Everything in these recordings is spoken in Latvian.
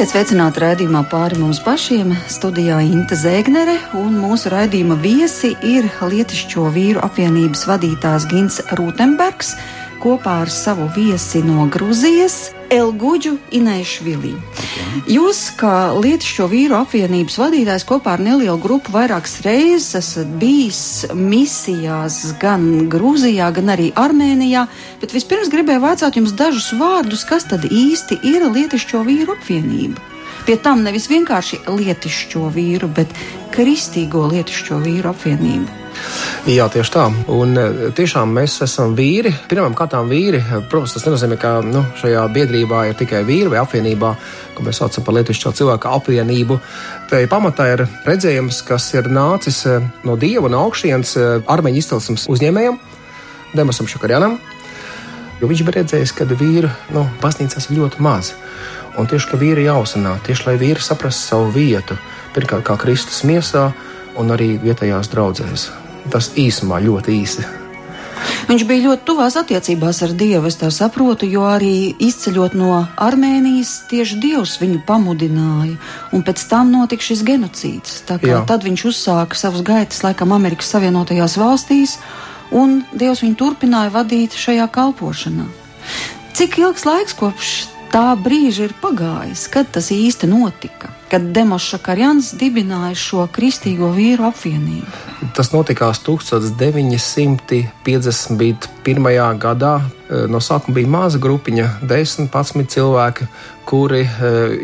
Esiet sveicināti raidījumā pāri mums pašiem. Studijā Inte Zēgnere un mūsu raidījuma viesi ir Lietišķo vīru apvienības vadītājs Gins Rūtenbergs kopā ar savu viesi no Gruzijas, Elguģu Inēšvilī. Jūs, kā Lietišķo vīru apvienības vadītājs, kopā ar nelielu grupu vairākas reizes esat bijis misijās gan Grūzijā, gan arī Armēnijā, bet vispirms gribēju vaicāt jums dažus vārdus, kas tad īsti ir Lietišķo vīru apvienība. Pie tam nevis vienkārši lietišķo vīru, bet kristīgo lietišķo vīru apvienību. Jā, tieši tā. Un e, tiešām mēs esam vīri. Pirmām kārtām vīri. Protams, tas nenozīmē, ka nu, šajā biedrībā ir tikai vīri vai apvienībā, ko mēs saucam par lietušķo cilvēku apvienību. Tai pamatā ir redzējums, kas ir nācis e, no dieva un augšienes e, armeņu izcelsmes uzņēmējam, Demasam Šakarjanam. Jo viņš bija redzējis, ka vīru nu, baznīcās ir ļoti maz. Un tieši ka vīri jāuzsver, tieši lai vīri saprastu savu vietu, pirmkārt, kā Kristus miesā, un arī vietējās draudzēs. Tas īsumā ļoti īsi. Viņš bija ļoti tuvās attiecībās ar Dievu, es tā saprotu, jo arī izceļot no Armēnijas, tieši Dievs viņu pamudināja, un pēc tam notika šis genocīds. Tad viņš uzsāka savus gaitas laikam Amerikas Savienotajās valstīs, un Dievs viņu turpināja vadīt šajā kalpošanā. Cik ilgs laiks kopš tā brīža ir pagājis, kad tas īsti notika? kad Demoša Karjans dibināja šo kristīgo vīru apvienību. Tas notikās 1951. gadā. E, no sākuma bija maza grupiņa, 10, 11 cilvēki, kuri e,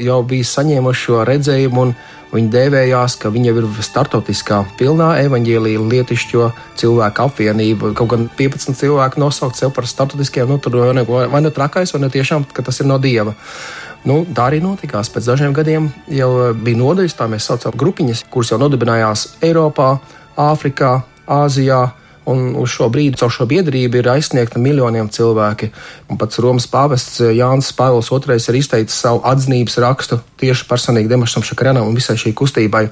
jau bija saņēmuši šo redzējumu. Viņi dēvējās, ka viņa ir startautiskā pilnā evaņģēlīja lietišķo cilvēku apvienība. Kaut gan 15 cilvēki nosaukt sev par startautiskiem, nu tur vai nu, vai nu trakais, vai nu tiešām, ka tas ir no dieva. Nu, tā arī notikās. Pēc dažiem gadiem jau bija nodaļas, tā mēs saucam, grupiņas, kuras jau nodibinājās Eiropā, Āfrikā, Āzijā. Un uz šo brīdi caur šo biedrību ir aizsniegta miljoniem cilvēki. Un pats Romas pāvests Jānis Pāvils II ir izteicis savu atzinības rakstu tieši personīgi Demašam Šakranam un visai šī kustībai.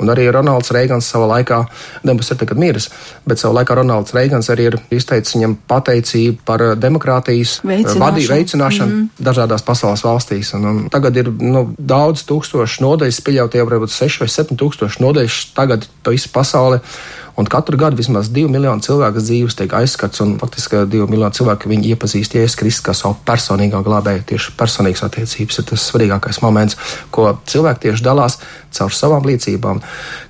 Un arī Ronalds Reigans savā laikā, Demas ir tagad miris, bet savā laikā Ronalds Reigans arī ir izteicis viņam pateicību par demokrātijas vadī, veicināšanu mm. dažādās pasaules valstīs. Un, un tagad ir nu, daudz tūkstošu nodaļas, pieļaut jau varbūt 6 vai 7 tūkstoši nodaļas tagad pa visu pasauli. Un katru gadu vismaz 2 miljonu cilvēku dzīves tiek aizskats, un faktiski 2 miljonu cilvēku viņi iepazīst Jēzus Kristus kā savu personīgā glābēju. Tieši personīgas attiecības ir tas svarīgākais moments, ko cilvēki tieši dalās caur savām liecībām.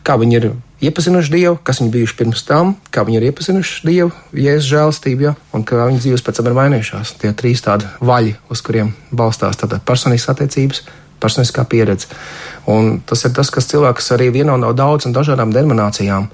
Kā viņi ir iepazinuši Dievu, kas viņi bijuši pirms tam, kā viņi ir iepazinuši Dievu, Jēzus žēlstību, ja, un kā viņu dzīves pēc tam ir mainījušās. Tie trīs tādi vaļi, uz kuriem balstās personīgas attiecības, personiskā pieredze. Un tas ir tas, kas cilvēks arī vienā no daudzām dažādām denominācijām.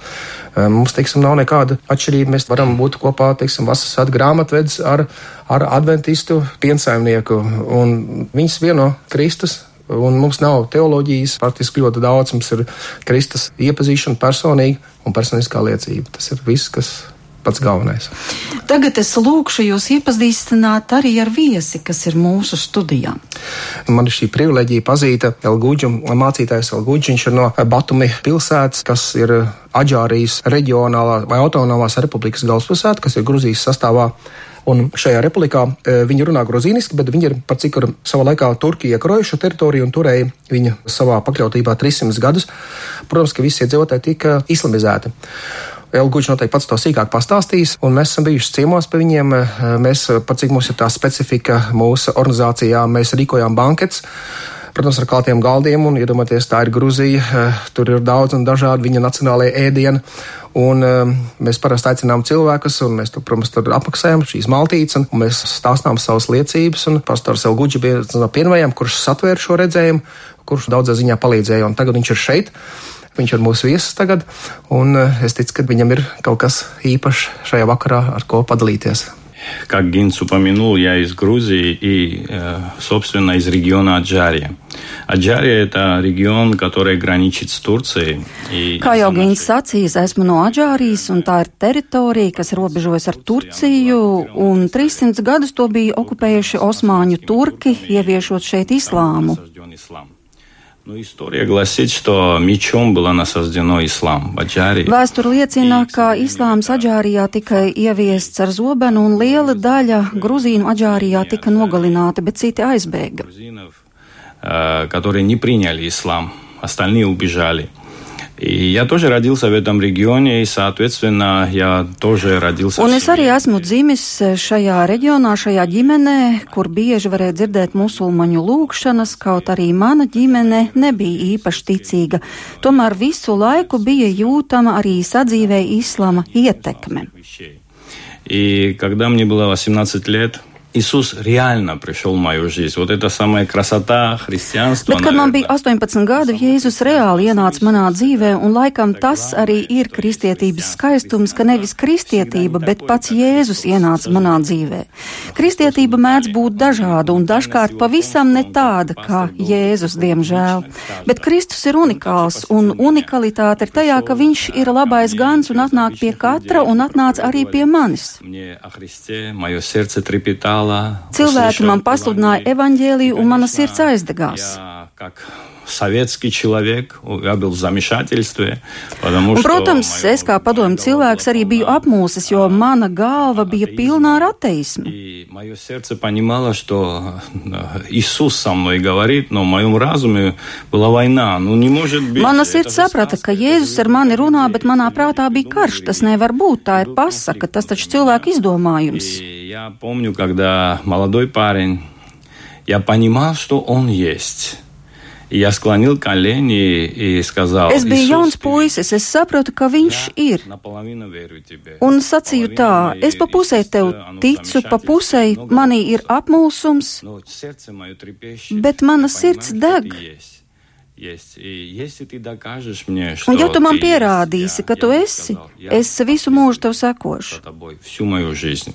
Mums, teiksim, nav nekāda atšķirība. Mēs varam būt kopā, teiksim, vasaras svētku grāmatvedis ar, ar adventistu piensaimnieku, un viņas vieno Kristus. Un mums nav teoloģijas, praktiski ļoti daudz. Mums ir Kristus iepazīšana personīgi un personiskā liecība. Tas ir viss, kas pats galvenais. Tagad es lūkšu jūs iepazīstināt arī ar viesi, kas ir mūsu studijā. Man ir šī privileģija pazīt Elguģu, mācītājs Elguģis, viņš ir no Batumi pilsētas, kas ir Aģārijas reģionālā vai autonomās republikas galvaspilsēta, kas ir Gruzijas sastāvā. Un šajā republikā e, viņi runā grozīniski, bet viņi ir par cik ar savā laikā Turkija iekarojuši teritoriju un turēja viņu savā pakļautībā 300 gadus. Protams, ka visi iedzīvotāji tika islamizēti. Elguģis noteikti pats to sīkāk pastāstīs, un mēs esam bijuši ciemos pie viņiem. Mēs, pat cik mums ir tā specifika mūsu organizācijā, mēs rīkojām bankets protams, ar kaltiem galdiem, un iedomājieties, tā ir Gruzija, tur ir daudz un dažādi viņa nacionālajie ēdieni. Un mēs parasti aicinām cilvēkus, un mēs, tur, protams, tur apmaksājam šīs maltītes, un mēs stāstām savas liecības. Pastors Elguģi bija no pirmajiem, kurš satvēra šo redzējumu, kurš daudzā ziņā palīdzēja, un tagad viņš ir šeit. Viņš ir mūsu viesis tagad, un eh, es ticu, ka viņam ir kaut kas īpašs šajā vakarā, ar ko padalīties. Как Гинц упомянул, я из Грузии и, э, собственно, из региона Аджария. Аджария – это регион, который граничит с Turcijai. Kā jau Gins sacīs, esmu no Aģārijas, un tā ir teritorija, kas robežojas ar Turciju, un 300 gadus to bija okupējuši osmāņu turki, ieviešot šeit islāmu. Nu, Istorija гласит, что мечом было насаждено ислам в Аджарии. Vēsture liecina, ka islāms Aģārijā tika ieviests ar zobenu un liela daļa gruzīnu Aģārijā tika nogalināta, bet citi aizbēga. э, которые не приняли ислам. Остальные убежали. И я тоже родился в этом регионе, и, соответственно, я тоже родился Un es arī esmu dzimis šajā reģionā, šajā ģimenē, kur bieži varēja dzirdēt musulmaņu lūgšanas, kaut arī mana ģimene nebija īpaši ticīga. Tomēr visu laiku bija jūtama arī sadzīvē islama ietekme. И когда мне было 18 лет, Иисус реально пришел в мою жизнь. Вот это самая красота христианства. Bet, kad man bija 18 gadi, Jēzus reāli ienāca manā dzīvē, un laikam tas arī ir kristietības skaistums, ka nevis kristietība, bet pats Jēzus ienāca manā dzīvē. Kristietība mēdz būt dažāda un dažkārt pavisam ne tāda kā Jēzus, diemžēl. Bet Kristus ir unikāls, un unikalitāte ir tajā, ka viņš ir labais gans un atnāk pie katra un atnāca arī pie manis. Мне о Христе мое сердце трепетало. Cilvēki man pasludināja evaņģēliju, un mana sirds aizdegās. Я как советский человек, я был в замешательстве, потому Un, что... protams, моё- es kā padomju cilvēks arī biju apmūsis, jo mana galva bija pilna ar ateismu. И мое сердце понимало, что э, Иисус со мной говорит, но в моем разуме была война. Ну, не может быть. Mana это sirds же saprata, сказка, ka Jēzus ar mani runā, bet manā prātā bija karš. Tas nevar būt, tā ir pasaka, tas taču cilvēku izdomājums. И я помню, когда молодой парень, я понимал, что он есть. И я склонил колени и сказал, Es biju «Иисус, jauns ты puisis, es sapratu, ka viņš ir. наполовину верю тебе. Un sacīju tā, es pa pusē tev ticu, pa pusē manī ir apmulsums, Но сердце мое трепещет. bet mana Я sirds понимаю, что deg. Un ja tu man ты есть, pierādīsi, я- ka tu я esi, сказал, я es visu mūžu tev sekošu. за тобой всю мою жизнь.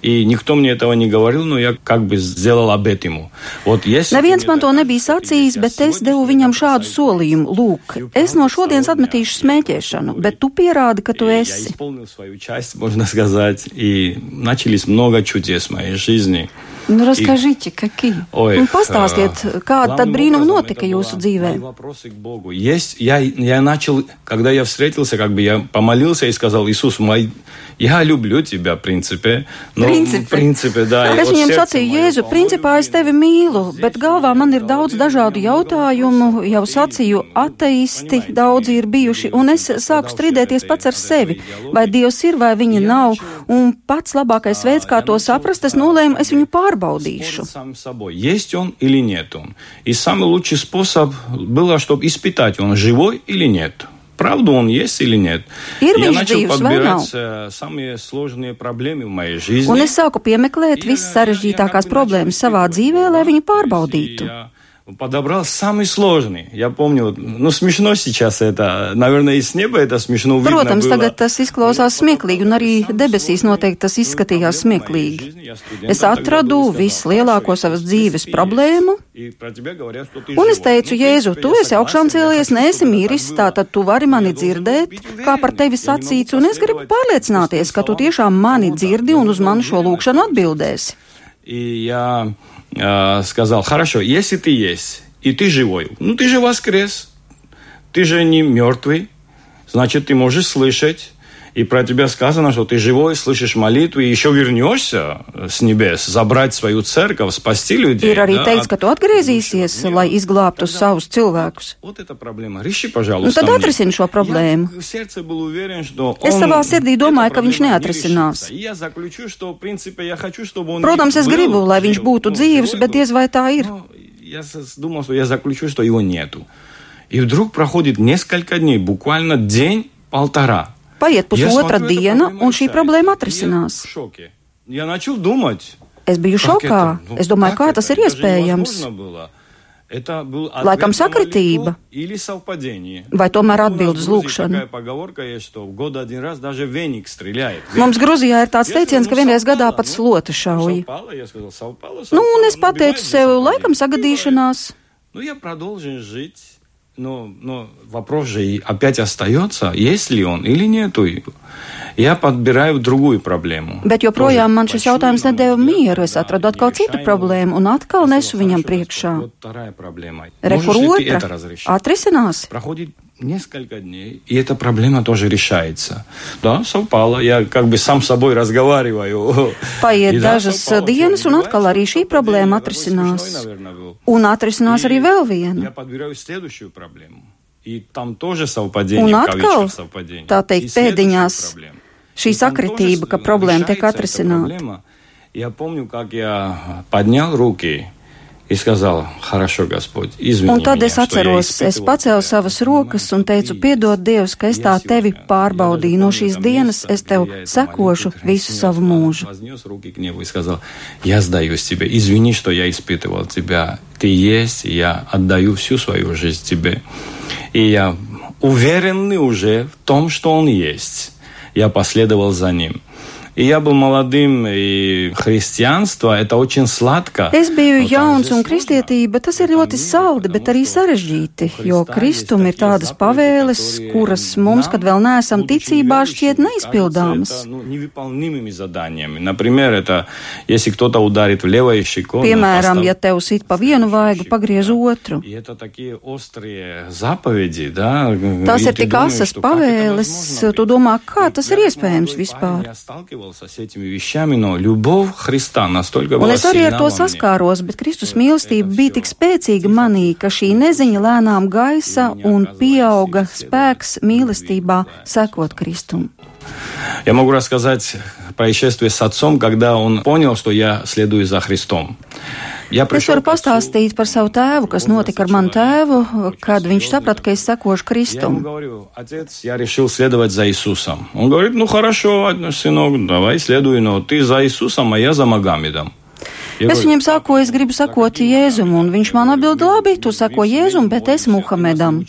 И никто мне этого не говорил, но я как бы сделал обет ему. Вот если ты Neviens мне man to докажешь, nebija что ты sacījis, есть, я bet es сегодня devu же viņam это šādu сойду. solījumu. Lūk, es no šodienas atmetīšu smēķēšanu, bet tu pierādi, ka tu И Я esi. исполнил свою часть, можно сказать, и начались много чудес в моей жизни. Nu, raskažīti, какие. Ой, Un pastāstiet, э, kāda tad главным brīnuma образом notika это jūsu было dzīvē? мои вопросы к Богу. Есть, я, я начал, когда я встретился, как бы я помолился и сказал, Иисус, мой, я люблю тебя, в принципе. Но, Принципе. В принципе, да. и Es вот viņam сердце sacīju, мое Jēzu, полно principā es любви. tevi mīlu, bet galvā man ir daudz dažādu jautājumu. Jau sacīju, ateisti daudzi ir bijuši, un es sāku strīdēties pats ar sevi. Vai Dievs ir, vai viņa nav, un pats labākais veids, kā to saprast, es nolēmu, es viņu pārbaudīšu. Спорить сам с собой, есть он или нет он. И самый лучший способ было, чтобы испытать, он живой или нет. Правда он есть или нет. Ir Я viņš начал dzīvs vai nav? подбирать э, самые сложные проблемы в моей жизни. Un es sāku piemeklēt visas sarežģītākās problēmas savā dzīvē, lai viņu pārbaudītu. Я подобрал самый сложный. Я помню, вот, ну смешно сейчас это, наверное, и с неба это смешно видно Protams, было. tagad tas izklausās smieklīgi, un arī debesīs noteikti tas izskatījās smieklīgi. Es atradu vislielāko savas dzīves problēmu, un es teicu, Jēzu, tu esi augšām cēlies, neesi miris, tātad tu vari mani dzirdēt, kā par tevi sacīts, un es gribu pārliecināties, ka tu tiešām mani dzirdi un uz manu šo lūkšanu atbildēsi. И я э, сказал, хорошо, если ты есть, и ты живой, ну ты же воскрес, ты же не мертвый, значит, ты можешь слышать. И про тебя сказано, что ты живой, слышишь молитвы, и еще вернешься с небес, забрать свою церковь, спасти людей. Ir arī да, teikts, от- ka tu atgriezīsies, lai izglābtu savus cilvēkus. Вот эта проблема. Реши, Nu, пожалуйста. tad мне. atrisini šo problēmu. Я Es savā sirdī domāju, ka viņš neatrisinās. И заключу, что, в принципе, я хочу, чтобы он Protams, es gribu, lai viņš būtu живой bet diez vai tā ir. Я думал, что я заключу, что его нету. И вдруг проходит несколько дней, буквально день-полтора. Paiet Я pusotra смотрю, эта diena, проблема un šī решается. problēma Я atrisinās. в шоке. Я начал думать. Es biju как šokā. это? Ну, Es domāju, как kā tas это? ir Это же iespējams. невозможно было. Это был Laikam ответ на sakritība. молитву или совпадение. Vai tomēr У нас atbild в uz Грузии lūkšanu? Такая поговорка есть, что в год один раз даже веник стреляет. Mums Gruzijā ir tāds Я teiciens, ka сказал, ну, vienreiz gadā совпало. pat Ну, slota ну, šauja. совпало, я сказал, совпало, Nu, un совпало. es Ну, pateicu бывает же sev, laikam совпадение. sagadīšanās. Ну, я продолжу жить. Но, но вопрос же и опять остается, есть ли он или нету. Я подбираю другую проблему. Bet joprojām man šis Тоже jautājums большую, nedēva на мой mieru. взгляд, Es да, atradu atkal citu нерешаемую. problēmu un atkal Я nesu сказал, viņam «Хорошо, priekšā. Вот вторая проблема. Rekur Можешь ли ты otra это разрешить? atrisinās. Проходит несколько дней, и эта проблема тоже решается. Да, совпало. Я как бы сам с собой разговариваю. Paiet dažas dienas, un atkal arī šī problēma atrisinās. Un atrisinās arī vēl viena. Я подбираю следующую проблему. И там тоже совпадение, Un в atkal, кавычках совпадение. tā И teikt, следующая pēdiņās проблема. šī И там sakritība, тоже ka problēma tiek решается эта atrisināta. проблема. Я помню, как я поднял руки и сказал, хорошо, Господь, извини Un tad меня, es что я atceros, es испытывал pacēlu тебя. savas rokas un teicu, piedod Dievs, ka es tā tevi pārbaudīju no šīs dienas, es tev sekošu visu savu mūžu. Вознес руки к небу и сказал, я сдаюсь тебе, извини, что я испытывал тебя. Ты есть, и я отдаю всю свою жизнь тебе. И я уверенный уже в том, что он есть. Я последовал за ним. И я был молодым, и христианство – это очень сладко. Es biju но jauns также un сложно. kristietība tas ir ļoti saldi, bet arī sarežģīti, jo kristum ir tādas pavēles, kuras mums, kad vēl neesam ticībā, šķiet neizpildāmas. ну, невыполнимыми заданиями. Например, это если кто-то ударит в левое щеко. ну, Piemēram, постав- ja tev sit pa vienu vaigu, pagriez otru. И это такие острые заповеди, да? Tās И ir ты tik думаешь, asas что как это pavēles, возможно tu быть? domā, kā tas ir Я iespējams молодой парень, vispār. Я сталкивался с этими вещами, но любовь Христа настолько Un была es arī ar сильна to во мне. saskāros, bet Kristus mīlestība bija tik spēcīga manī, ka šī neziņa lēnām gaisa un pieauga spēks mīlestībā sekot Kristum. Я могу рассказать происшествие с отцом, когда он понял, что я следую за Христом. Я Es пришел varu к отцу, pastāstīt par savu tēvu, kas notika ar manu tēvu, kad viņš saprata, ka es sekošu Я ему Kristum. говорю, отец, я решил следовать за Иисусом. Он говорит, ну хорошо, сынок, давай следуй, но ты за Иисусом, а я за Магомедом. Я Es говорю, viņam saku, es gribu sakot Jēzum, un viņš man atbild, labi, tu sako Jēzum, bet es Muhamedam.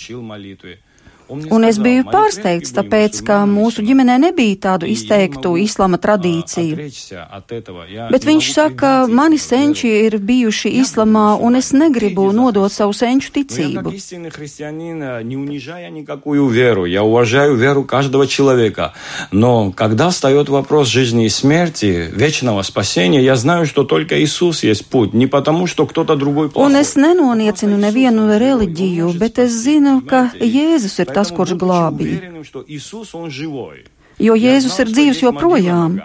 Учил молитве. Он мне Un es сказал, biju «Мои pārsteigts, предки были tāpēc, ka мусульманами mūsu всё ģimenē nebija tādu И я не izteiktu могу, islama а, tradīciju. отречься от этого. Я Bet не viņš могу saka, предать mani истину, senči ir bijuši islamā, un es negribu nodot savu senču Но я ticību. как истинный христианин, э, не унижая никакую веру, я уважаю веру каждого человека. Но когда встает вопрос жизни и смерти, вечного спасения, я знаю, что только Иисус есть путь. Не потому, что кто-то другой плохой. Un es nenoniecinu nevienu reliģiju, bet es zinu, ka Jēzus ir tas, tas, kurš glābīja. Jo Jēzus ir dzīvs joprojām.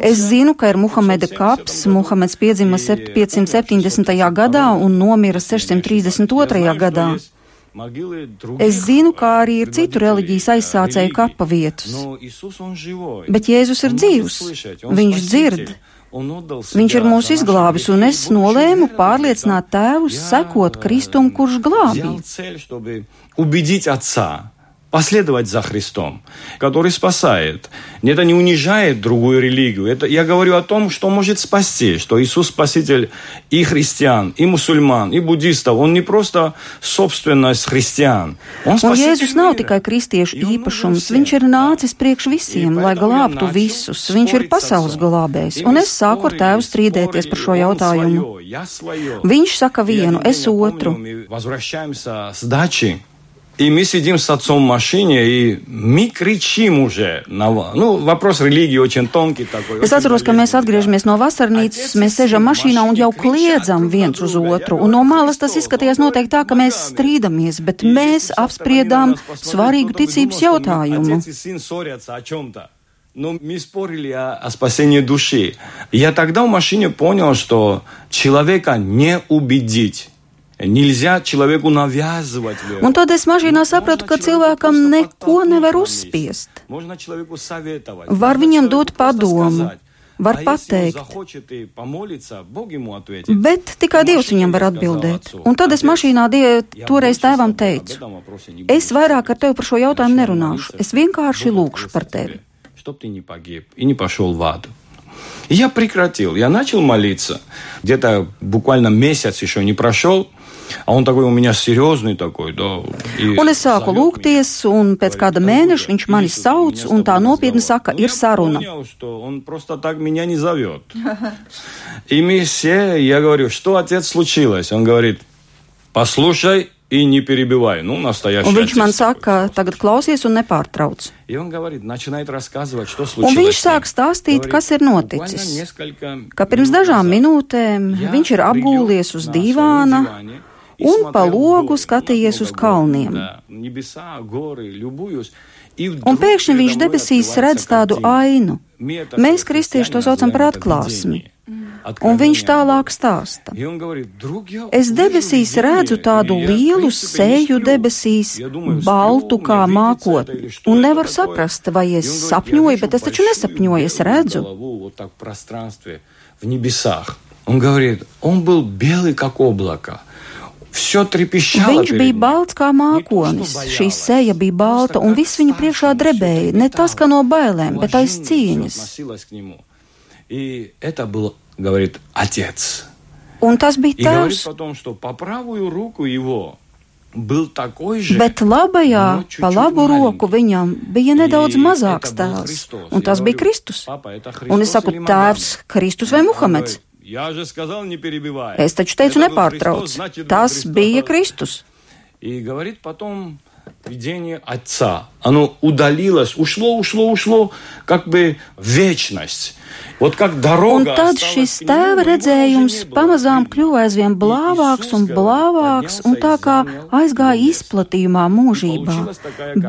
Es zinu, ka ir Muhameda kaps. Muhameds piedzima 570. gadā un nomira 632. gadā. Es zinu, kā arī ir citu reliģijas aizsācēju kapa vietas. Bet Jēzus ir dzīvs. Viņš dzird. Viņš ir mūs izglābis, un es nolēmu pārliecināt tēvus sekot Kristum, kurš glābj взял цель, чтобы убедить отца последовать за Христом, который спасает. Это не унижает другую религию. Это я говорю о том, что может спасти, что Иисус Спаситель и христиан, и мусульман, и буддистов. Он не просто собственность христиан. Он Un спаситель Jēzus nav мира. tikai kristiešu И он нужен īpašums, всем. viņš ir nācis priekš visiem, lai glābtu visus. Viņš ir pasaules glābējs, un es sāku ar tēvu strīdēties par šo jautājumu. Viņš saka vienu, es otru. И мы сидим с отцом в машине, и мы кричим уже. На, ну, вопрос религии очень тонкий такой. Es очень atceros, ka mēs болезненный, atgriežamies no vasarnīcas, mēs sēžam mašīnā un jau kliedzam viens uz otru. Un no malas tas izskatījās noteikti tā, ka mēs strīdamies, bet mēs apspriedām svarīgu ticības jautājumu. Отец и сын ссорятся о чем-то. Но мы спорили о, о спасении души. Я тогда в машине понял, что человека не убедить. Un tad es mašīnā sapratu, ka cilvēkam neko nevar uzspiest. Можно человеку советовать. Var можно viņam человеку dot просто padomu, сказать. var А если он pateikt. захочет и помолиться, Бог ему ответит. Bet tikai Dievs viņam var atbildēt. Un tad es mašīnā die, Я toreiz больше с tēvam тобой об teicu, этом вопросе не буду es vairāk ar tevi par šo jautājumu Я nerunāšu. молился, Es vienkārši Бог lūkšu ответил par тебе, tevi. Чтоб ты не погиб и не пошел в ад. И я прекратил. Я начал молиться. Где-то буквально месяц еще не прошел. А он такой у меня серьезный такой, да. и Un es sāku зовет lūgties, un pēc kāda mēneša viņš mani sauc, un tā nopietni saka, ir saruna. Понял, что он просто так меня не зовет. И мы все, я говорю, что, отец, случилось? Он говорит, послушай и не перебивай. Ну, настоящий Un viņš man отец saka, такой. tagad klausies un nepārtrauc. И он говорит, начинает рассказывать, что Un случилось. viņš с ним. sāk stāstīt, Говорит, kas ir буквально noticis. несколько Ka pirms минут dažām назад minūtēm я viņš ir прилег apgūlies uz на своем divāna, диване, un pa logu skatījies uz kalniem. Un pēkšņi viņš debesīs redz tādu ainu. Mēs, kristieši, to saucam par atklāsmi. Un viņš tālāk stāsta. Es debesīs redzu tādu lielu seju debesīs, baltu kā mākotni, un nevaru saprast, vai es sapņoju, bet es taču nesapņoju, es redzu. Он говорит, он был белый, как облако. Viņš bija balts kā mākonis, šī seja bija balta, un viss viņa priekšā drebēja, ne tas, ka no bailēm, bet aiz cīņas. Un tas bija tēvs. Bet labajā, pa labu roku viņam bija nedaudz mazāks tēls, un tas bija Kristus. Un es saku, tēvs Kristus vai Muhameds? Es taču teicu, nepārtrauc. Tas bija Kristus Видение Отца. Оно удалилось, ушло, ушло, ушло, как бы в вечность. Un tad šis tēva redzējums pamazām kļuva aizvien blāvāks un blāvāks, un tā kā aizgāja izplatījumā mūžībā.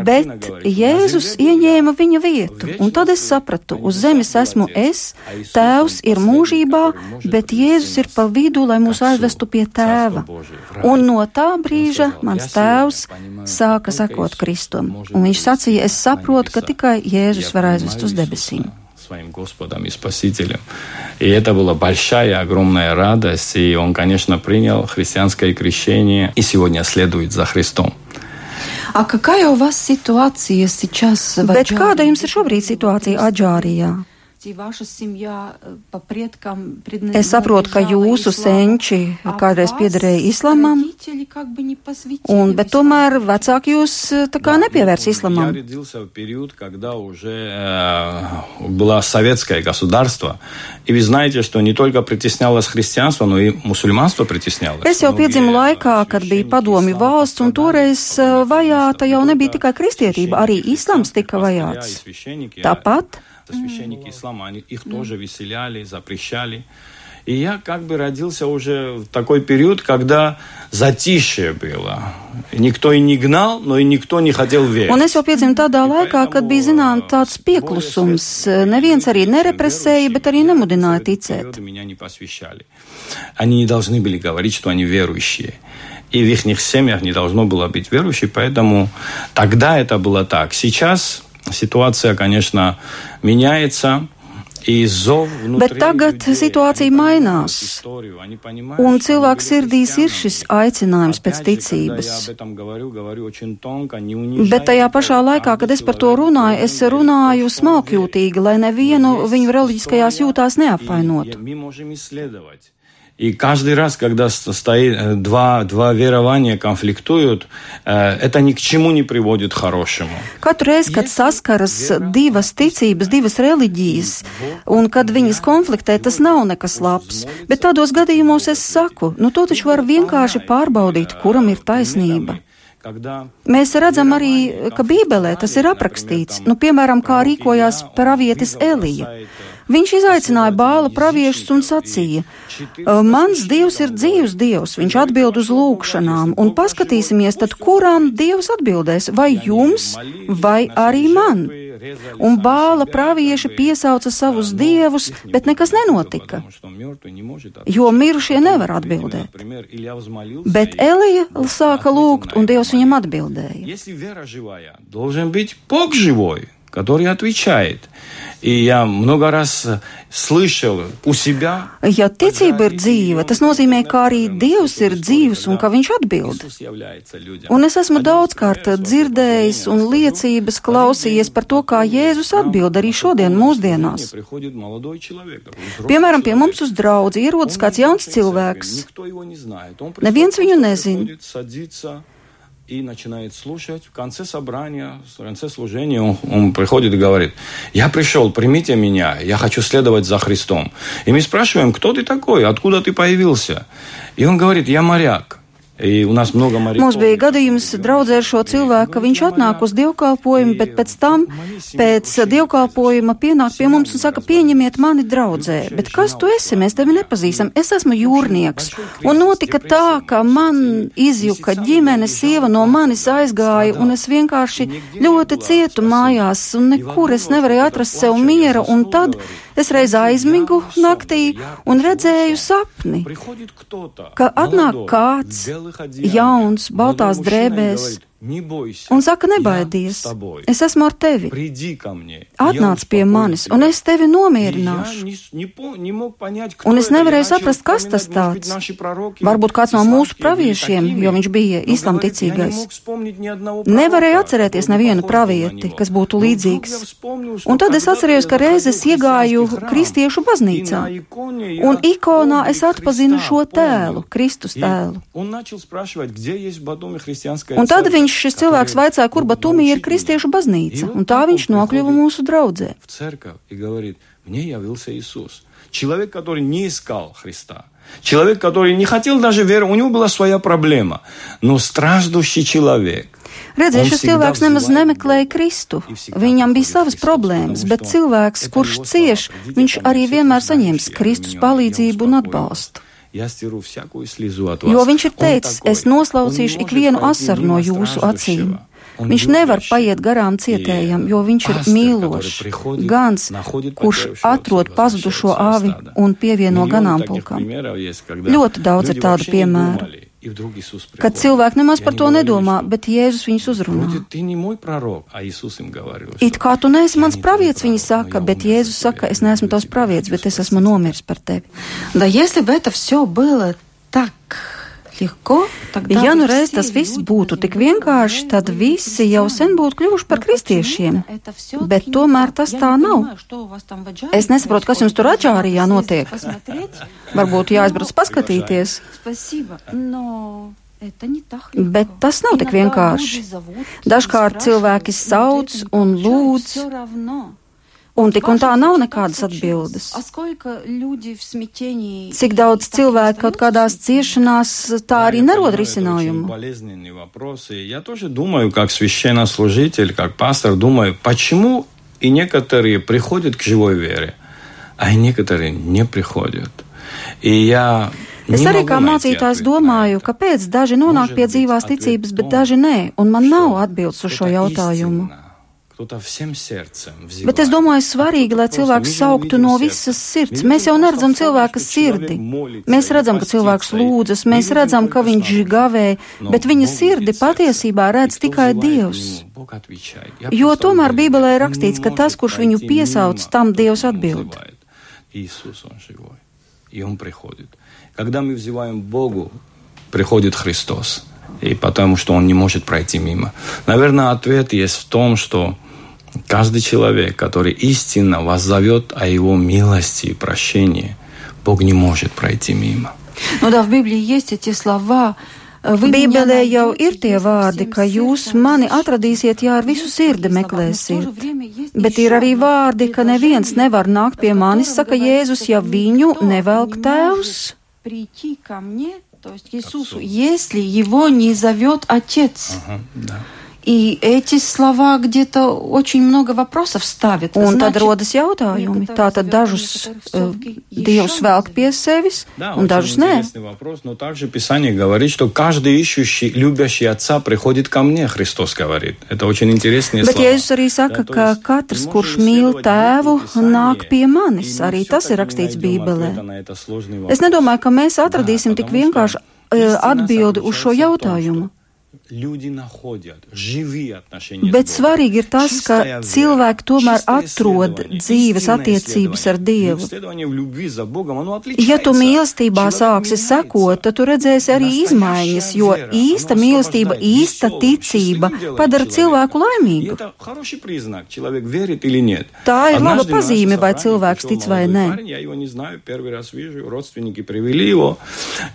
Bet Jēzus ieņēma viņa vietu, un tad es sapratu, uz zemes esmu es, tēvs ir mūžībā, bet Jēzus ir pa vidu, lai mūs aizvestu pie tēva. Un no tā brīža mans tēvs sāka sekot Kristum, un viņš sacīja, es saprotu, ka tikai Jēzus var aizvest uz debesīm своим Господом и Спасителем. И это была большая, огромная радость. И он, конечно, принял христианское крещение и сегодня следует за Христом. А какая у вас ситуация сейчас в Bet kāda jums ir šobrīd situācija Aģārijā? Es saprotu, ka jūsu senči kādreiz piederēja islamam, un, bet tomēr vecāki jūs tā kā nepievērs islamam. Было советское государство, и вы знаете, что не только притеснялось христианство, но и мусульманство притеснялось. Es jau piedzimu laikā, kad bija padomju valsts, un toreiz vajāta jau nebija tikai kristietība, arī islams tika vajāts. Tāpat священники ислама, они, их тоже выселяли, запрещали. И я как бы родился уже в такой период, когда затишье было. Никто и не гнал, но и никто не хотел верить. Un es jau piedzimu tādā laikā, kad bija zinām tāds pieklusums. Neviens arī nerepresēja, bet arī nemudināja ticēt. Они не должны были говорить, что они верующие. И в их семьях не должно было быть верующих, поэтому тогда это было так. Сейчас Situācija, конечно, меняется. Bet tagad situācija mainās, un cilvēku sirdīs ir šis aicinājums pēc ticības. Bet tajā pašā laikā, kad es par to runāju, es runāju smalkjūtīgi, lai nevienu viņu reliģiskajās jūtās neapvainotu. И каждый раз, когда стоит, два, два верования конфликтуют, это ни к чему не приводит хорошему. Katru reizi, kad saskaras divas ticības, divas reliģijas, un kad viņas konfliktē, tas nav nekas labs. Bet tādos gadījumos es saku, nu to taču var vienkārši pārbaudīt, kuram ir taisnība. Mēs redzam arī, ka Bībelē tas ir aprakstīts, nu, piemēram, kā rīkojās pravietis Elija. Viņš izaicināja bāla praviešus un sacīja: Mans dievs ir dzīvs dievs, viņš atbild uz lūgšanām, un paskatīsimies, tad kurām dievs atbildēs, vai jums, vai arī man. Un bāla pravieši piesauca savus dievus, bet nekas nenotika, jo mirušie nevar atbildēt. Bet Elija sāka lūgt, un Dievs viņam atbildēja который отвечает. И я много раз слышал у себя. Ja ticība ir dzīva, tas nozīmē, ka arī Dievs ir dzīvs un ka Viņš atbild. Un es esmu daudzkārt dzirdējis un liecības klausījies par to, kā Jēzus atbild arī šodien mūsdienās. Piemēram, pie mums uz draudzi ierodas kāds jauns cilvēks. Neviens viņu nezina. И начинает слушать. В конце собрания, в конце служения он, он приходит и говорит, я пришел, примите меня, я хочу следовать за Христом. И мы спрашиваем, кто ты такой, откуда ты появился? И он говорит, я моряк. Mums bija gadījums draudzē ar šo cilvēku, ka viņš atnāk uz dievkalpojumu, bet pēc tam, pēc dievkalpojuma pienāk pie mums un saka, pieņemiet mani draudzē. Bet kas tu esi? Mēs tevi nepazīstam. Es esmu jūrnieks. Un notika tā, ka man izjuka ģimene, sieva no manis aizgāja, un es vienkārši ļoti cietu mājās, un nekur es nevarēju atrast sev miera, un tad Es reiz aizmigu naktī un redzēju sapni, ka atnāk kāds jauns, baltās drēbēs, Un saka, nebaidies, es esmu ar tevi. Atnāc pie manis, un es tevi nomierināšu. Un es nevarēju saprast, kas tas tāds. Varbūt kāds no mūsu praviešiem, jo viņš bija islamticīgais. Nevarēju atcerēties nevienu pravieti, kas būtu līdzīgs. Un tad es atcerējos, ka reizes iegāju kristiešu baznīcā, un ikonā es atpazinu šo tēlu, Kristus tēlu. Un tad viņš šis cilvēks vaicāja, kur Batumī ir kristiešu baznīca, un tā viņš nokļuva mūsu draudzē. Человек, который не искал Христа. Человек, который не хотел даже веры, у него была своя проблема. Но страждущий человек, Redziet, šis cilvēks nemaz nemeklēja Kristu. Viņam bija savas problēmas, bet cilvēks, kurš cieš, viņš arī vienmēr saņems Kristus palīdzību un atbalstu. Jo viņš ir teicis, es noslaucīšu ikvienu asaru no jūsu acīm. Viņš nevar paiet garām cietējam, jo viņš ir mīlošs, gans, kurš atrod pazudušo āvi un pievieno ganāmpulkam. Ļoti daudz ir tādu piemēru Kad cilvēki nemaz par to nedomā, bet Jēzus viņus uzrunā. It kā tu neesi mans pravietis, viņi saka, bet Jēzus saka, es neesmu tavs pravietis, bet es esmu nomiris par tevi. Да если бы это все было так Ja nu reiz tas viss būtu tik vienkārši, tad visi jau sen būtu kļuvuši par kristiešiem. Bet tomēr tas tā nav. Es nesaprotu, kas jums tur aģārijā notiek. Varbūt jāaizbrauc paskatīties. Bet tas nav tik vienkārši. Dažkārt cilvēki sauc un lūdz. Un tik un tā nav nekādas atbildes. Cik daudz cilvēku kaut kādās ciešanās tā arī nerod risinājumu. Я тоже думаю, как священнослужитель, как пастор, думаю, почему и некоторые приходят к живой вере, а и некоторые не приходят. И я Es arī kā mācītājs domāju, kāpēc daži nonāk pie dzīvās ticības, bet daži nē, un man nav atbildes uz šo jautājumu. Bet es domāju, svarīgi, lai cilvēks sauktu no visas sirds. Mēs jau neredzam cilvēka sirdi. Mēs redzam, ka cilvēks lūdzas, mēs redzam, ka viņš gavē, bet viņa sirdi patiesībā redz tikai Dievs. Jo tomēr Bībelē ir rakstīts, ka tas, kurš viņu piesauc, tam Dievs atbild. Когда мы взываем Богу, приходит Христос и потому что он не может пройти мимо. Наверное, ответ есть в том, что Каждый человек, который истинно вас зовет о его милости и прощении, Бог не может пройти мимо. Ну да, в Библии есть эти слова, Bībelē jau ir tie vārdi, ka jūs mani atradīsiet, ja ar visu sirdi meklēsiet. Bet ir arī vārdi, ka neviens nevar nākt pie manis, saka Jēzus, ja viņu nevelk tēvs. То есть Иисусу, если его не зовет Отец. Ага, да. И эти слова где-то очень много вопросов ставят. Un tad rodas jautājumi. Tātad dažus uh, Dievs velk pie sevis, un dažus nē. Вопрос, но также Писание говорит, что каждый ищущий, любящий Отца приходит ко мне, Христос говорит. Это очень интересные Bet слова. Jēzus arī saka, ka katrs, kurš mīl tēvu, nāk pie manis. Arī tas ir rakstīts Bībelē. Es nedomāju, ka mēs atradīsim tik vienkārši atbildi uz šo jautājumu. Bet svarīgi ir tas, ka cilvēki tomēr atrod dzīves attiecības ar Dievu. Ja tu mīlestībā sāksi sekot, tad tu redzēsi arī izmaiņas, jo īsta mīlestība, īsta ticība padara cilvēku laimīgu. Tā ir laba pazīme, vai cilvēks tic vai nē.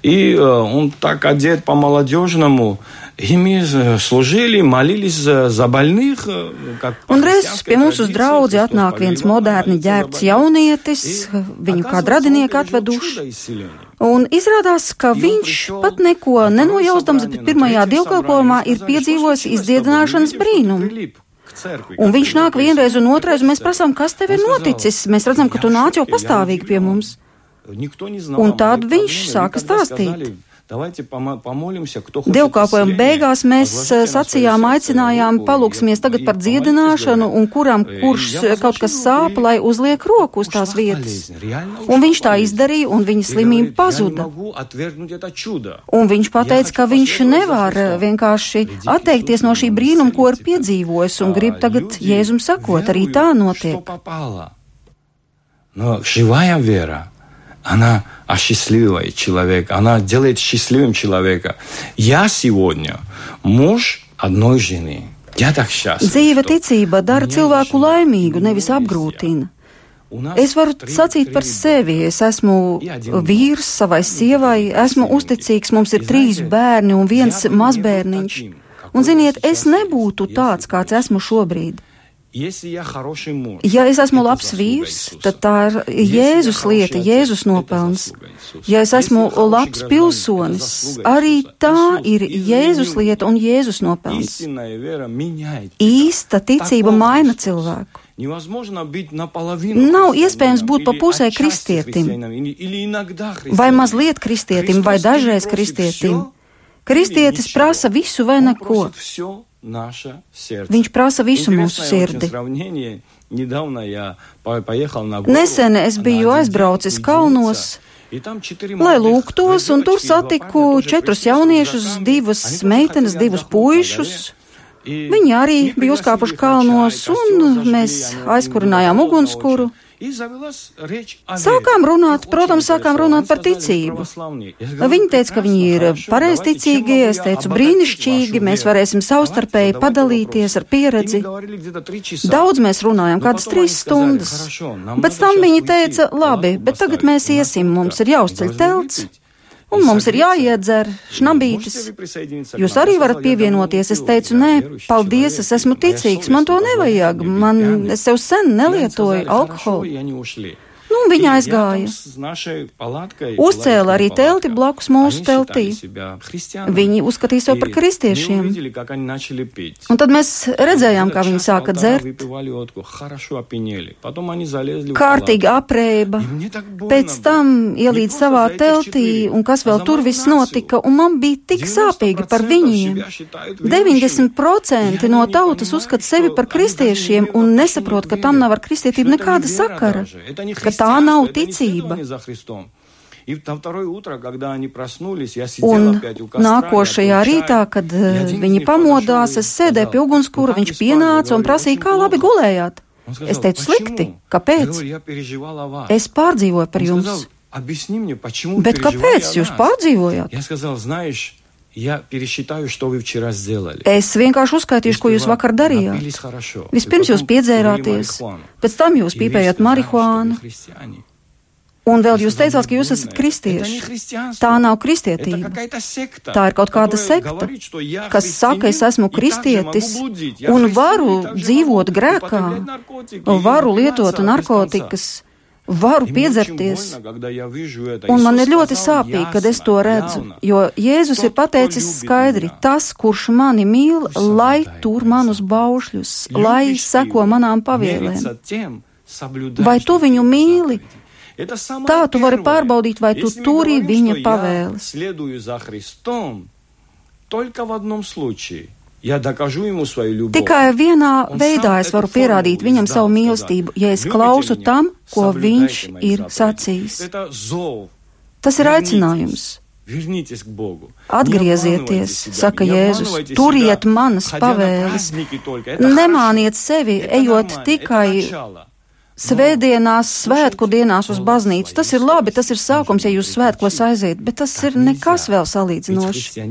И он так одет по-молодежному, и ними служили, молились за больных. Un reiz pie mums uz draudzi atnāk viens moderni ģērbts jaunietis, viņu kā radinieku atveduši. Un izrādās, ka viņš pat neko nenojausdams, bet pirmajā dievkalpojumā ir piedzīvojis izdziedināšanas brīnumu. Un viņš nāk vienreiz un otrais, un mēs prasām, kas tev ir noticis. Mēs redzam, ka tu nāc jau pastāvīgi pie mums. Un tad viņš sāka stāstīt. Dievkalpojuma beigās mēs sacījām, aicinājām, palūksimies tagad par dziedināšanu un kuram, kurš kaut kas sāp, lai uzliek roku uz tās vietas. Un viņš tā izdarīja, un viņa slimība pazuda. Un viņš pateica, ka viņš nevar vienkārši atteikties no šī brīnuma, ko ir piedzīvojis, un grib tagad Jēzum sakot, arī tā notiek. Но живая вера, она осчастливает человека, она делает счастливым человека. Я сегодня муж одной жены. Я так счастлив. Dzīve ticība dara cilvēku laimīgu, nevis apgrūtina. Es varu sacīt par sevi. Es esmu vīrs savai sievai, esmu uzticīgs, mums ir trīs bērni un viens mazbērniņš. Un ziniet, es nebūtu tāds, kāds esmu šobrīd. Ja es esmu labs vīrs, tad tā ir Jēzus lieta, Jēzus nopelns. Ja es esmu labs pilsonis, arī tā ir Jēzus lieta un Jēzus nopelns. Īsta ticība maina cilvēku. Nav iespējams būt pa pusē kristietim, vai mazliet kristietim, vai dažreiz kristietim. Kristietis prasa visu vai neko. Viņš prasa visu mūsu sirdi. Nesen es biju aizbraucis kalnos, lai lūgtos, un tur satiku četrus jauniešus, divas meitenes, divus puišus. Viņi arī bija uzkāpuši kalnos, un mēs aizkurinājām ugunskura. Sākām runāt, protams, sākām runāt par ticību. Viņi teica, ka viņi ir pareizticīgi, es teicu brīnišķīgi, mēs varēsim savstarpēji padalīties ar pieredzi. Daudz mēs runājām, kādas trīs stundas. Pēc tam viņi teica, labi, bet tagad mēs iesim, mums ir jāuzceļ telts. Un mums ir jāiedzer šnabītis. Jūs arī varat pievienoties. Es teicu, nē, paldies, es esmu ticīgs, man to nevajag. Man, es sev sen nelietoju alkoholu. Nu, viņa aizgāja. Uzcēla arī telti blakus mūsu teltī. Viņi uzskatīja sev par kristiešiem. Un tad mēs redzējām, kā viņi sāka dzert. Kārtīgi aprēba. Pēc tam ielīdz savā teltī, un kas vēl tur viss notika, un man bija tik sāpīgi par viņiem. 90% no tautas uzskata sevi par kristiešiem un nesaprot, ka tam nav ar kristietību nekāda sakara. Ka tā nav ticība. Un nākošajā rītā, kad viņi pamodās, es sēdēju pie ugunskura, viņš pienāca un prasīja, kā labi gulējāt. Es teicu, slikti, kāpēc? Es pārdzīvoju par jums. Bet kāpēc jūs pārdzīvojāt? Я пересчитаю, что вы вчера сделали. Es vienkārši uzskaitīšu, ko jūs vakar darījāt. Vispirms jūs piedzērāties, pēc tam jūs pīpējat marihuānu. Un vēl jūs teicāt, ka jūs esat kristieši. Tā nav kristietība. Tā ir kaut kāda sekta, kas saka, es esmu kristietis un varu dzīvot grēkā, varu lietot narkotikas varu piedzerties. Un man ir ļoti sāpīgi, kad es to redzu, jo Jēzus ir pateicis skaidri, tas, kurš mani mīl, lai tur manus baušļus, lai seko manām pavēlēm. Vai tu viņu mīli? Tā tu vari pārbaudīt, vai tu turi viņa pavēles. Только в одном случае – Tikai vienā veidā es varu pierādīt viņam savu mīlestību, ja es klausu tam, ko viņš ir sacījis. Tas ir aicinājums. Atgriezieties, saka Jēzus, turiet manas pavēles, nemāniet sevi, ejot tikai svētdienās, svētku dienās uz baznīcu. Tas ir labi, tas ir sākums, ja jūs svētkos aiziet, bet tas ir nekas vēl salīdzinoši.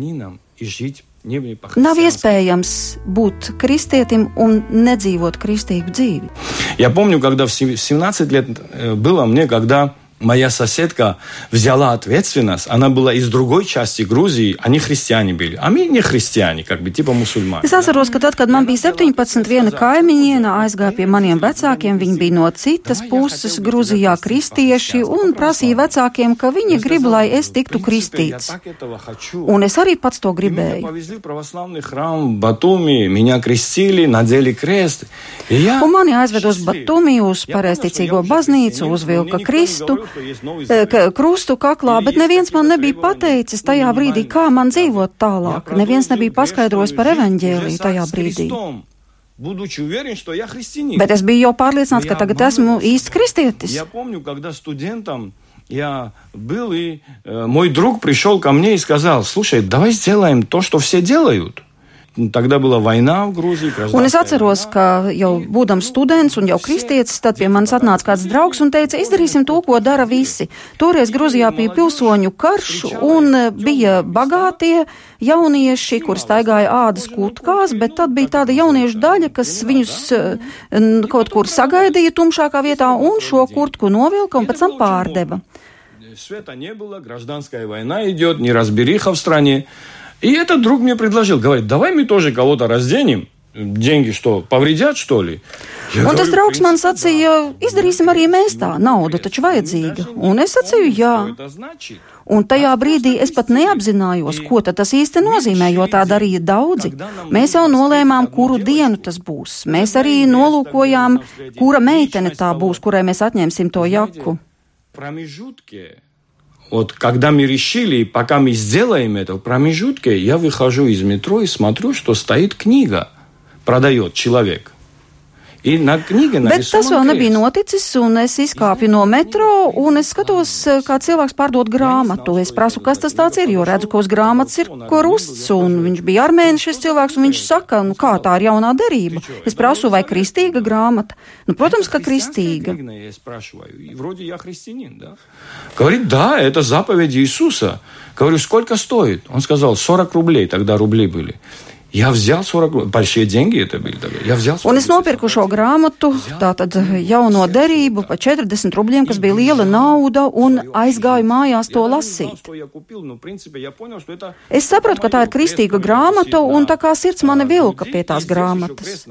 Nav iespējams būt kristietim un nedzīvot kristīgu dzīvi. Я помню, когда в 17 лет было мне, когда моя соседка взяла ответственность, она была из другой части Грузии, они христиане были, а мы не христиане, как бы, типа мусульмане. Es atceros, ka tad, kad man bija 17, viena kaimiņiena aizgāja pie maniem vecākiem, viņi bija no citas puses Gruzijā kristieši un prasīja vecākiem, ka viņi grib, lai es tiktu kristīts. Un es arī pats to gribēju. Un mani aizved uz Batumi, uz pareizticīgo baznīcu, uzvilka Kristu, krustu kaklā, bet neviens man nebija pateicis tajā brīdī, kā man dzīvot tālāk. Neviens nebija paskaidrojis par evaņģēliju tajā brīdī. Bet es biju jau pārliecināts, ka tagad esmu īsts kristietis. Я был, и э, мой друг пришел ко мне и сказал, слушай, давай сделаем то, что все делают. Тогда была война в Грузии. Un es atceros, ka jau būdams students un jau kristietis, tad pie manis atnāca kāds draugs un teica, izdarīsim to, ko dara visi. Toreiz Gruzijā bija pilsoņu karš un bija bagātie jaunieši, kur staigāja ādas kutkās, bet tad bija tāda jauniešu daļa, kas viņus kaut kur sagaidīja tumšākā vietā un šo kurtku novilka un pēc tam pārdeva. Света не было, гражданская война идет, неразбериха в стране. И этот друг мне предложил, говорит, давай мы тоже кого-то разденем. Деньги что, повредят, что ли? Ja un tas draugs man sacīja, izdarīsim arī mēs tā, nauda taču vajadzīga. Un es sacīju, jā. Un tajā brīdī es pat neapzinājos, ko tas īsti nozīmē, jo tā darīja daudzi. Mēs jau nolēmām, kuru dienu tas būs. Mēs arī nolūkojām, kura meitene tā būs, kurai mēs atņemsim to jaku. Вот когда мы решили, пока мы сделаем это, в промежутке я выхожу из метро и смотрю, что стоит книга, продает человек. Bet tas vēl nebija noticis, un es izkāpu no metro, un es skatos, kā cilvēks pārdod grāmatu. Es prasu, kas tas tāds ir, jo redzu, ka uz grāmatas ir krusts, un viņš bija armēnis šis cilvēks, un viņš saka, nu kā tā ir jaunā derība. Es prasu, vai kristīga grāmata? Nu, protams, ka kristīga. Говорит, да, это заповедь Иисуса. Говорю, сколько стоит? Он сказал, 40 рублей, тогда рубли были. Я взял 40, большие деньги это были тогда. Я взял 40. Un es nopirku šo grāmatu, tātad jauno derību par 40 rubļiem, kas bija liela nauda, un aizgāju mājās to lasīt. Es sapratu, ka tā ir kristīga grāmata, un tā kā sirds mani vilka pie tās grāmatas.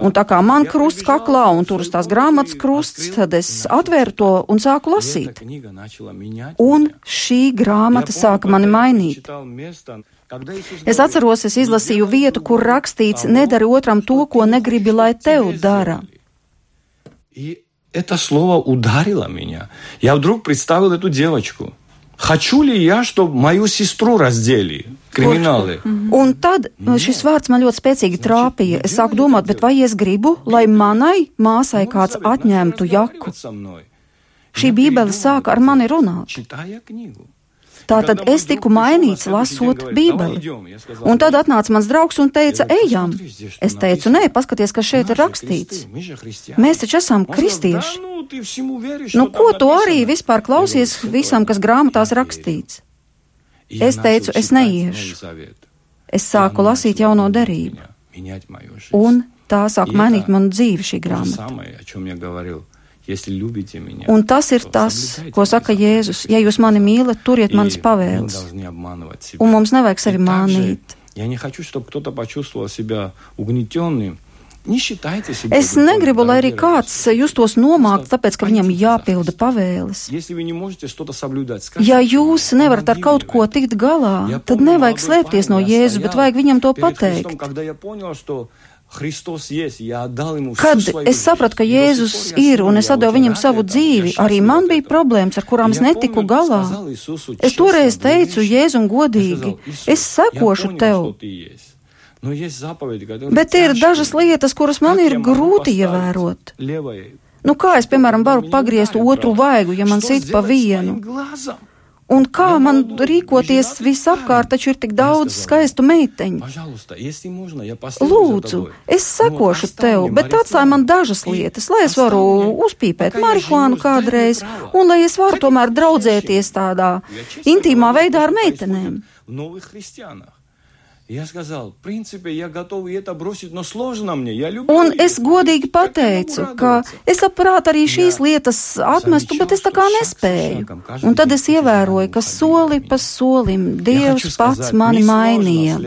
Un tā kā man krusts kaklā un tur uz tās grāmatas krusts, tad es atvēru to un sāku lasīt. Un šī grāmata sāka mani mainīt. Es atceros, es izlasīju vietu, kur rakstīts: nedari otram to, ko negribi, lai tev dara. Это слово ударило меня. Я вдруг представил эту девочку. Хочу ли я, чтобы mою сестру раздели? Krimināli. Un tad šis vārds man ļoti spēcīgi trāpīja. Es sāku domāt, bet vai es gribu, lai manai māsai kāds atņemtu jaku? Šī bībele sāka ar mani runāt. Tātad es tiku mainīts, lasot Bībeli. Un tad atnāca mans draugs un teica, ejam. Es teicu, nē, paskaties, kas šeit ir rakstīts. Mēs taču esam kristieši. Nu, ko tu arī vispār klausies visam, kas grāmatās rakstīts? Es teicu, es neiešu. Es sāku lasīt jauno derību. Un tā sāk mainīt manu dzīvi šī grāmata. Un tas ir tas, ko saka Jēzus. Ja jūs mani mīlat, turiet manas pavēles. Un mums nevajag sevi mānīt. Es negribu, lai arī kāds justos nomākts, tāpēc, ka viņam jāpilda pavēles. Ja jūs nevarat ar kaut ko tikt galā, tad nevajag slēpties no Jēzus, bet vajag viņam to pateikt. Kad es sapratu, ka Jēzus ir un es devu viņam savu dzīvi, arī man bija problēmas, ar kurām es netiku galā. Es toreiz teicu Jēzum godīgi, es sekošu tev. Bet ir dažas lietas, kuras man ir grūti ievērot. Nu, kā es, piemēram, varu pagriezt otru vaigu, ja man sit pa vienu? Un kā man rīkoties visapkārt, taču ir tik daudz skaistu meiteņu? Lūdzu, es sekošu tev, bet atstāj man dažas lietas, lai es varu uzpīpēt marihuānu kādreiz, un lai es varu tomēr draudzēties tādā intīmā veidā ar meitenēm. Un es godīgi pateicu, ka es labprāt arī šīs lietas atmestu, bet es tā kā nespēju. Un tad es ievēroju, ka soli pa solim Dievs pats mani mainīja.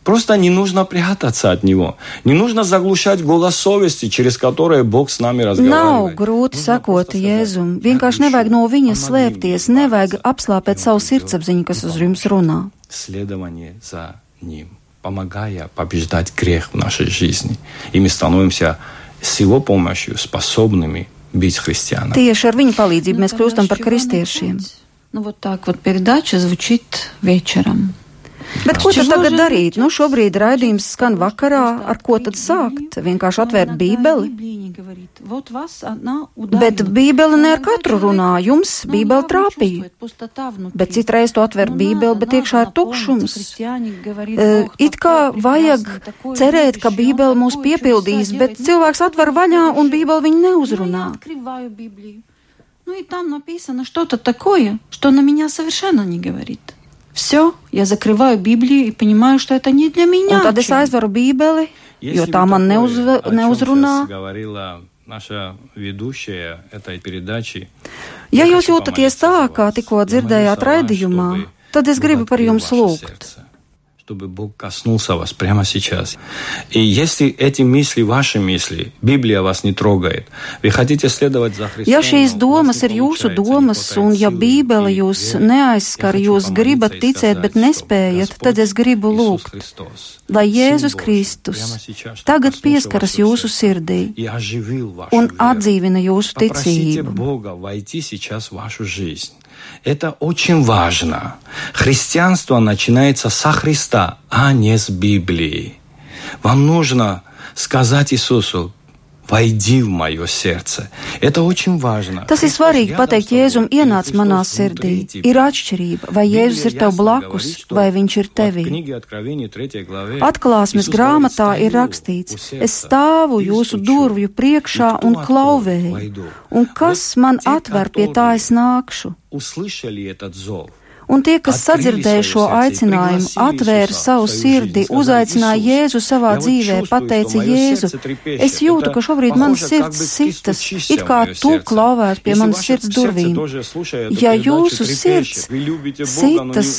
следовать за Христом. Это очень просто. Просто не нужно прятаться от Него. Не нужно заглушать голос совести, через которое Бог с нами Nav разговаривает. grūti Нужно sakot просто сказать, Jēzum. «Я Vienkārši ищу, nevajag no viņa помоги slēpties, мне, nevajag Бабушка». apslāpēt И savu он идет sirdsapziņu, kas и uz jums помогает. runā. Следование за Ним, помогая побеждать грех в нашей жизни. И мы становимся с Его помощью способными быть христианами. Tieši ar viņa palīdzību Ну, mēs kļūstam par kristiešiem. Ну вот так вот передача звучит вечером. Bet ko tad Čего tagad же darīt? Nu, начать? šobrīd raidījums skan vakarā, ar ko tad Открыть sākt? Библию, Vienkārši но atvērt иногда Bībeli. Библия не говорит. Вот вас она Bet ударила. Bībele ne ar Иногда katru человек, runā, jums ну, Bībele явно trāpīja. чувствует пустота внутри. Bet citreiz tu atver Nu, Bībeli, надо, bet надо iekšā ir наполниться. tukšums. Христиане говорит, Eh, Бог It kā такой vajag прекрасный, такой cerēt, ka любящий, Bībele Он mūs такой piepildīs, чудеса bet делает. cilvēks Ну, atver такой vaļā un любящий. Bībele viņu Ну, я neuzrunā. открываю Библию. Ну и там написано что-то такое, что на меня совершенно не говорит. Все, я закрываю Библию и понимаю, что это не для меня. Un tad es Чем? aizveru Bībeli, Если jo бы tā man такое, neuzve, о чем neuzrunā. сейчас говорила наша ведущая этой передачи. Ja я jūs хочу jūtaties помолиться tā, за kā вас. tikko Я dzirdējāt молюсь за вас, raidījumā, чтобы tad es Бог gribu par открыл jums ваше lūgt. сердце, чтобы Бог коснулся вас прямо сейчас. И если эти мысли ваши мысли, Библия вас не трогает, вы хотите следовать за Христом, Ja šīs но у вас domas не ir jūsu получается, не domas, un хватает ja силы Bībele и jūs веры, neaizskar, я хочу jūs gribat помолиться и ticēt, bet сказать, nespējat, что tad es Господь gribu Иисус lūgt, Христос, lai Сын Jēzus Божий, Kristus прямо сейчас, чтобы tagad коснулся pieskaras вашего jūsu сердца sirdī и оживил вашу un веру. atdzīvina jūsu Попросите ticību. Это очень важно. Христианство начинается со Христа, а не с Библии. Вам нужно сказать Иисусу, войди в мое сердце. Это очень важно. Tas ir Христос svarīgi рядом pateikt с тобой, Jēzum, или ienāc Христос manā внутри sirdī. тебя. Ir atšķirība, vai Jēzus ir tev Библия blakus, ясно говорит, vai viņš ir что tevī. в книге Откровения 3 главе Atklāsmes Иисус grāmatā говорит, ir «Стою rakstīts: у сердца Es stāvu и jūsu стучу, durvju priekšā и кто un откроет, klauvēju, войду». un kas Вот man те, atver pie tā, которые es nākšu. услышали этот зов, un tie, kas sadzirdēja šo aicinājumu, atvēra savu sirdi, uzaicināja Jēzu savā dzīvē, pateica Jēzu, es jūtu, ka šobrīd mans sirds sitas, it kā tu klauvētu pie manas sirds durvīm. Ja jūsu sirds sitas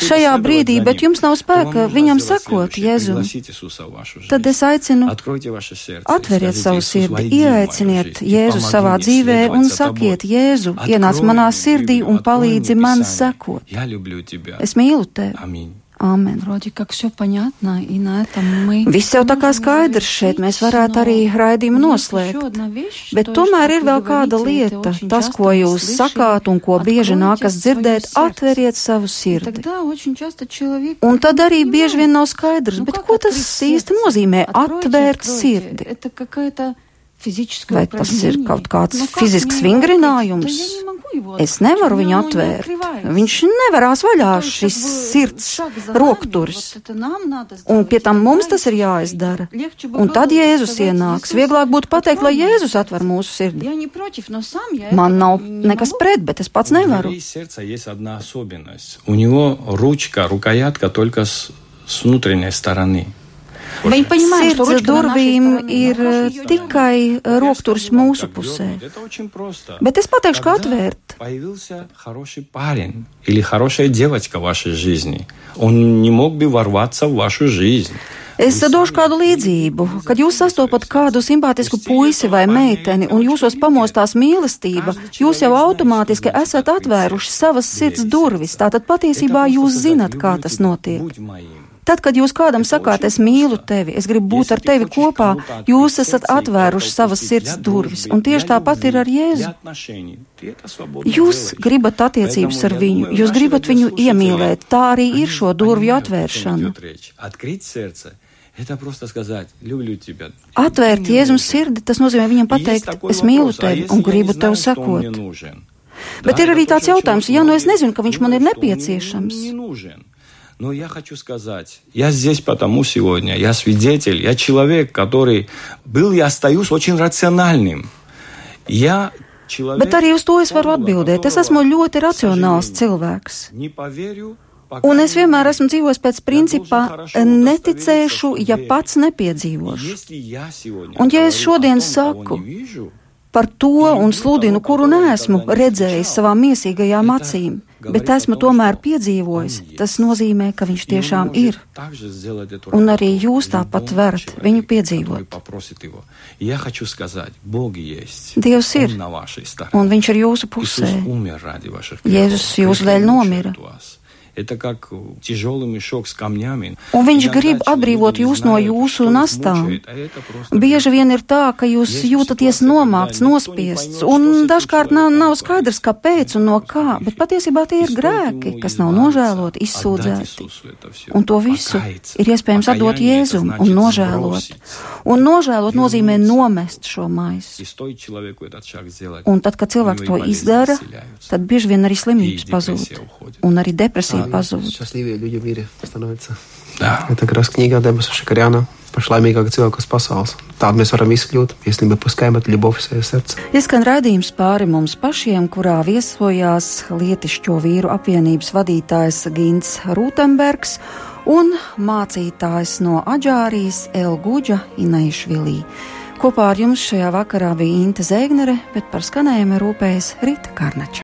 šajā brīdī, bet jums nav spēka viņam sekot, Jēzum, tad es aicinu, atveriet savu sirdi, ieaiciniet Jēzu savā dzīvē un sakiet, Jēzu, ienāc manā sirdī un palīdzi man sekot sekot. Я люблю тебя. Es mīlu tevi. Аминь. Āmen. Вроде как все понятно, и на этом мы... Viss jau tā kā skaidrs šeit, mēs varētu arī raidījumu noslēgt. Bet tomēr ir vēl kāda lieta, tas, ko jūs sakāt un ko bieži nākas dzirdēt, atveriet savu sirdi. Un tad arī bieži vien nav skaidrs, bet ko tas īsti nozīmē atvērt sirdi? Vai tas ir kaut kāds fizisks vingrinājums? Es nevaru viņu atvērt. Viņš nevarās vaļā šis sirds rokturis. Un pie tam mums tas ir jāizdara. Un tad Jēzus ienāks. Vieglāk būtu pateikt, lai Jēzus atver mūsu sirdi. Man nav nekas pret, bet es pats nevaru. У дверей сердца есть одна особенность. У него ручка, рукоятка только с, с внутренней стороны. Viņi понимают, что Sirds ручка на нашей durvīm стороне, ir но хорошо её tikai rokturis mūsu pusē. Это очень просто. Bet es pateikšu, kā Когда atvērt. появился хороший парень или хорошая девочка в вашей жизни, он не мог бы ворваться в вашу жизнь. Es došu kādu līdzību. Kad jūs sastopat kādu simpātisku puisi vai meiteni un jūsos pamostās mīlestība, jūs jau automātiski esat atvēruši savas sirds durvis. Tātad patiesībā Это jūs просто zinat, сказать, kā «Люблю tas тебя, notiek. будь моим». Tad, kad jūs kādam sakāt, es mīlu tevi, es gribu būt ar tevi kopā, jūs esat atvēruši savas sirds durvis. Un tieši tāpat ir ar Jēzu. Jūs gribat attiecības ar viņu, jūs gribat viņu iemīlēt. Tā arī ir šo durvju atvēršana. Открыть сердце – это просто сказать «люблю тебя». Atvērt Jēzus sirdi, tas nozīmē viņam pateikt, es mīlu tevi un gribu tev sakot. Bet ir arī tāds jautājums, ja nu es nezinu, ka viņš man ir nepieciešams. Но я хочу сказать, я здесь потому сегодня, я свидетель, я человек, который был и остаюсь очень рациональным. Я человек, Bet arī uz to es varu atbildēt. Es esmu ļoti racionāls cilvēks. Не поверю, Un es vienmēr esmu dzīvojis pēc principā neticēšu, ja pats nepiedzīvošu. Un ja es šodien saku par to un sludinu, kuru neesmu redzējis savām miesīgajām acīm, bet esmu tomēr piedzīvojis, tas nozīmē, ka viņš tiešām ir. Un arī jūs tāpat varat viņu piedzīvot. Dievs ir, un viņš ir jūsu pusē. Jēzus jūsu dēļ nomira. Это как тяжелый мешок с камнями. Un viņš grib atbrīvot jūs no jūsu nastām. Bieži vien ir tā, ka jūs jūtaties nomākts, nospiests, un dažkārt nav, nav skaidrs, kāpēc un no kā, bet patiesībā tie ir grēki, kas nav nožēloti, izsūdzēti. Un to visu ir iespējams atdot Jēzum un nožēlot. Un nožēlot nozīmē nomest šo maisu. Un tad, kad cilvēks to izdara, tad bieži vien arī slimības pazūd un arī depresija pazūd. Счастливее люди в мире становятся. Да. Это как раз книга Дебаса Шакаряна pašlaimīgāka cilvēka uz pasaules. Tādu mēs varam izkļūt, ja mēs puskājam ar ļubov savā sirds. Izskan raidījums pāri mums pašiem, kurā viesojās Lietišķo vīru apvienības vadītājs Gins Rūtenbergs un mācītājs no Aģārijas Elguģa Inaišvilī. Kopā ar jums šajā vakarā bija Inte Zēgnere, bet par skanējumu rūpējas Rita Karnača.